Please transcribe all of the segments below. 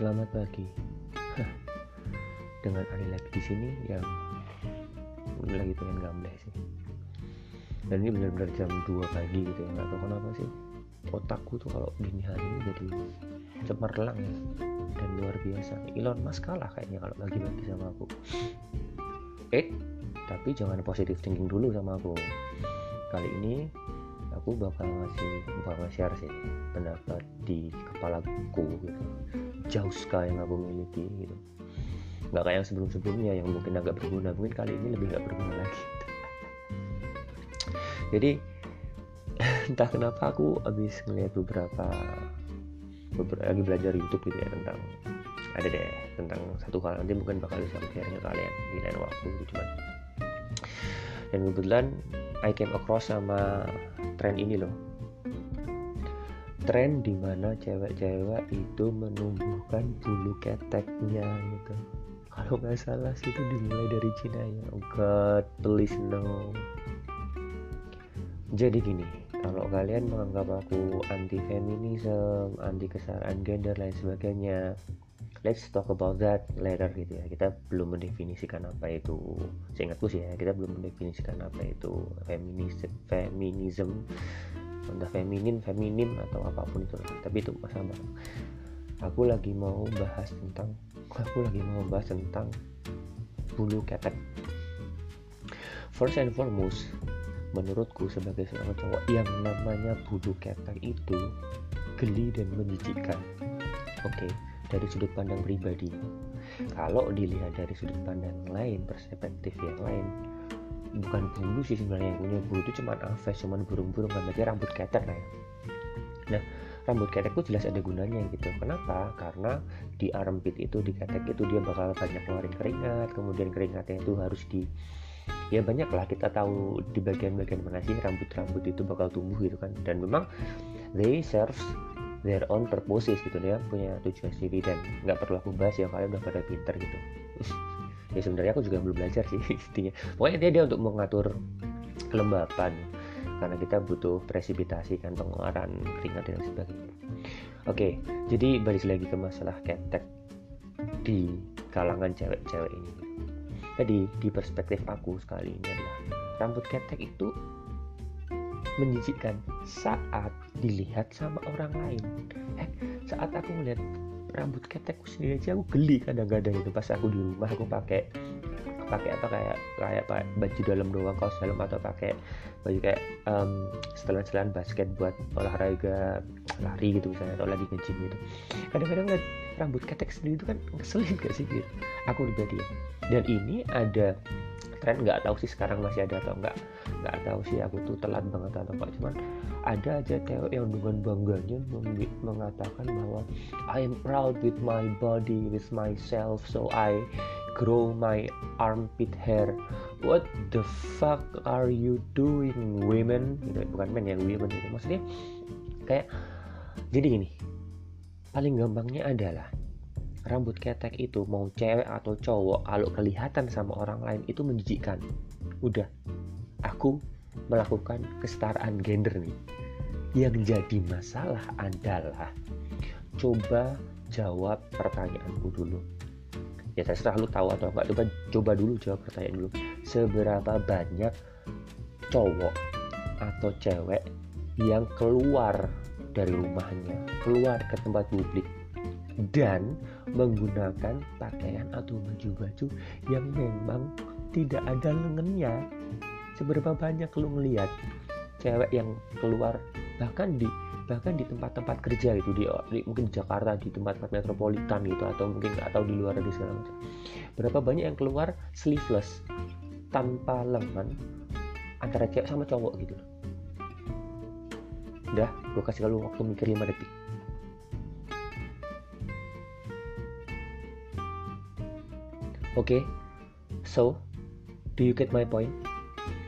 Selamat pagi. Dengan Ali lagi di sini yang lagi pengen gamble sih. Dan ini benar-benar jam 2 pagi gitu ya. Nggak tahu kenapa sih. Otakku tuh kalau dini hari ini jadi cemerlang ya. Dan luar biasa. Elon Musk kalah kayaknya kalau lagi-lagi sama aku. Eh, tapi jangan positive thinking dulu sama aku. Kali ini aku bakal ngasih bakal share sih pendapat di kepalaku gitu. Jauh sekali yang aku miliki gitu. Nggak kayak yang sebelum-sebelumnya yang mungkin agak berguna. Mungkin kali ini lebih nggak berguna lagi. Jadi entah kenapa aku habis ngeliat beberapa beberapa lagi belajar YouTube gitu ya tentang ada deh tentang satu hal. Nanti mungkin bakal bisa share kalian di lain waktu gitu. Cuman dan kebetulan I came across sama tren ini loh tren di mana cewek-cewek itu menumbuhkan bulu keteknya gitu. Kalau nggak salah sih itu dimulai dari Cina ya. Oh god please no. Jadi gini kalau kalian menganggap aku anti feminisme anti kesetaraan gender lain sebagainya let's talk about that later gitu ya. Kita belum mendefinisikan apa itu. Seingatku sih ya kita belum mendefinisikan apa itu feminisme feminism entah feminin feminim atau apa pun itu tapi itu masalah aku lagi mau bahas tentang aku lagi mau bahas tentang bulu ketek. First and foremost menurutku sebagai seorang cowok yang namanya bulu ketek itu geli dan menjijikkan. Oke okay dari sudut pandang pribadi. Kalau dilihat dari sudut pandang lain, perspektif yang lain, bukan bulu sih sebenarnya yang punya bulu itu cuma aves, cuma burung-burung kan berarti rambut ketek lah ya. Nah, rambut ketek itu jelas ada gunanya gitu. Kenapa? Karena di armpit itu di ketek itu dia bakal banyak keluarin keringat, kemudian keringatnya itu harus di ya banyak lah kita tahu di bagian-bagian mana sih rambut-rambut itu bakal tumbuh gitu kan dan memang they serve their own purposes gitu ya punya tujuan sendiri dan nggak perlu aku bahas ya kalian udah pada pinter gitu ya sebenarnya aku juga belum belajar sih intinya. Pokoknya dia dia untuk mengatur kelembapan karena kita butuh presipitasi kan pengeluaran keringat dan sebagainya. Oke jadi balik lagi ke masalah ketek di kalangan cewek-cewek ini. Jadi di perspektif aku sekali ini adalah rambut ketek itu menjijikkan saat dilihat sama orang lain. Eh saat aku melihat rambut ketekku sendiri aja aku geli kadang-kadang itu pas aku di rumah aku pakai pakai apa kayak kayak baju dalam doang kaos dalam atau pakai baju kayak um, setelan-setelan basket buat olahraga lari gitu misalnya atau lagi nge gitu. Kadang-kadang lihat rambut ketek sendiri itu kan ngeselin gak sih gitu? Aku pribadi ya. Dan ini ada tren nggak tahu sih sekarang masih ada atau enggak nggak tahu sih aku tuh telat banget atau apa cuman ada aja cewek yang dengan bangganya mengatakan bahwa I am proud with my body with myself so I grow my armpit hair. What the fuck are you doing women? Gitu bukan men ya women gitu. Maksudnya kayak jadi gini paling gampangnya adalah rambut ketek itu mau cewek atau cowok kalau kelihatan sama orang lain itu menjijikkan. Udah aku melakukan kesetaraan gender nih. Yang jadi masalah adalah coba jawab pertanyaanku dulu. Ya saya selalu tahu atau enggak. Coba coba dulu jawab pertanyaan dulu. Seberapa banyak cowok atau cewek yang keluar dari rumahnya keluar ke tempat publik dan menggunakan pakaian atau baju-baju yang memang tidak ada lengannya seberapa banyak lu ngelihat cewek yang keluar bahkan di bahkan di tempat-tempat kerja gitu di, di mungkin di Jakarta di tempat-tempat metropolitan gitu atau mungkin tahu di luar negeri segala macam berapa banyak yang keluar sleeveless tanpa lengan antara cewek sama cowok gitu udah gue kasih kalau waktu mikir 5 detik Oke, okay? so do you get my point?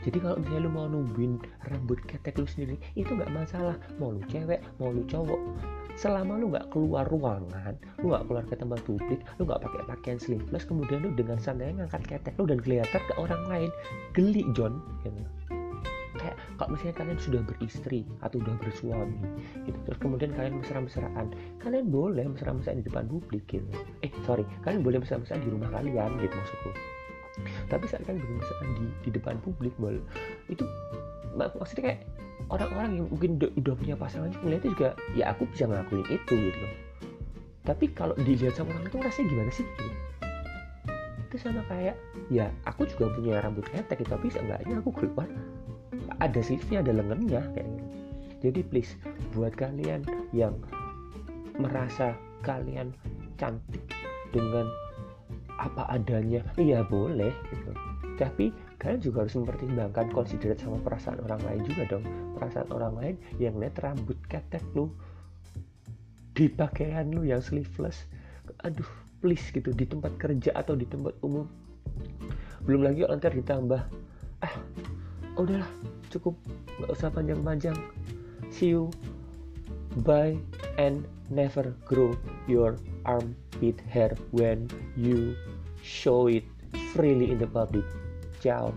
Jadi kalau misalnya lu mau numbuhin rambut ketek lu sendiri, itu nggak masalah. Mau lu cewek, mau lu cowok. Selama lu nggak keluar ruangan, lu nggak keluar ke tempat publik, lu nggak pakai pakaian sleeveless, kemudian lu dengan santai ngangkat ketek lu dan kelihatan ke orang lain, geli John. Gitu. Kayak kalau misalnya kalian sudah beristri atau sudah bersuami gitu terus kemudian kalian mesra-mesraan kalian boleh mesra-mesraan di depan publik gitu eh sorry kalian boleh mesra-mesraan di rumah kalian gitu maksudku tapi saat kalian bermesraan di di depan publik boleh itu mak maksudnya kayak orang-orang yang mungkin udah punya pasangan ngeliatnya juga ya aku bisa ngelakuin itu gitu loh. Tapi kalau dilihat sama orang itu rasanya gimana sih gitu? Itu sama kayak ya aku juga punya rambut ketek gitu tapi seenggaknya aku keluar ada sisnya ada lengannya kayak gitu. Jadi please buat kalian yang merasa kalian cantik dengan apa adanya. Iya boleh gitu. Tapi kalian juga harus mempertimbangkan considerate sama perasaan orang lain juga dong. Perasaan orang lain yang lihat rambut ketek lu di pakaian lu yang sleeveless aduh please gitu di tempat kerja atau di tempat umum. Belum lagi nanti ditambah ah udahlah cukup nggak usah panjang-panjang. See you. Bye and never grow your armpit hair when you show it freely in the public. Ciao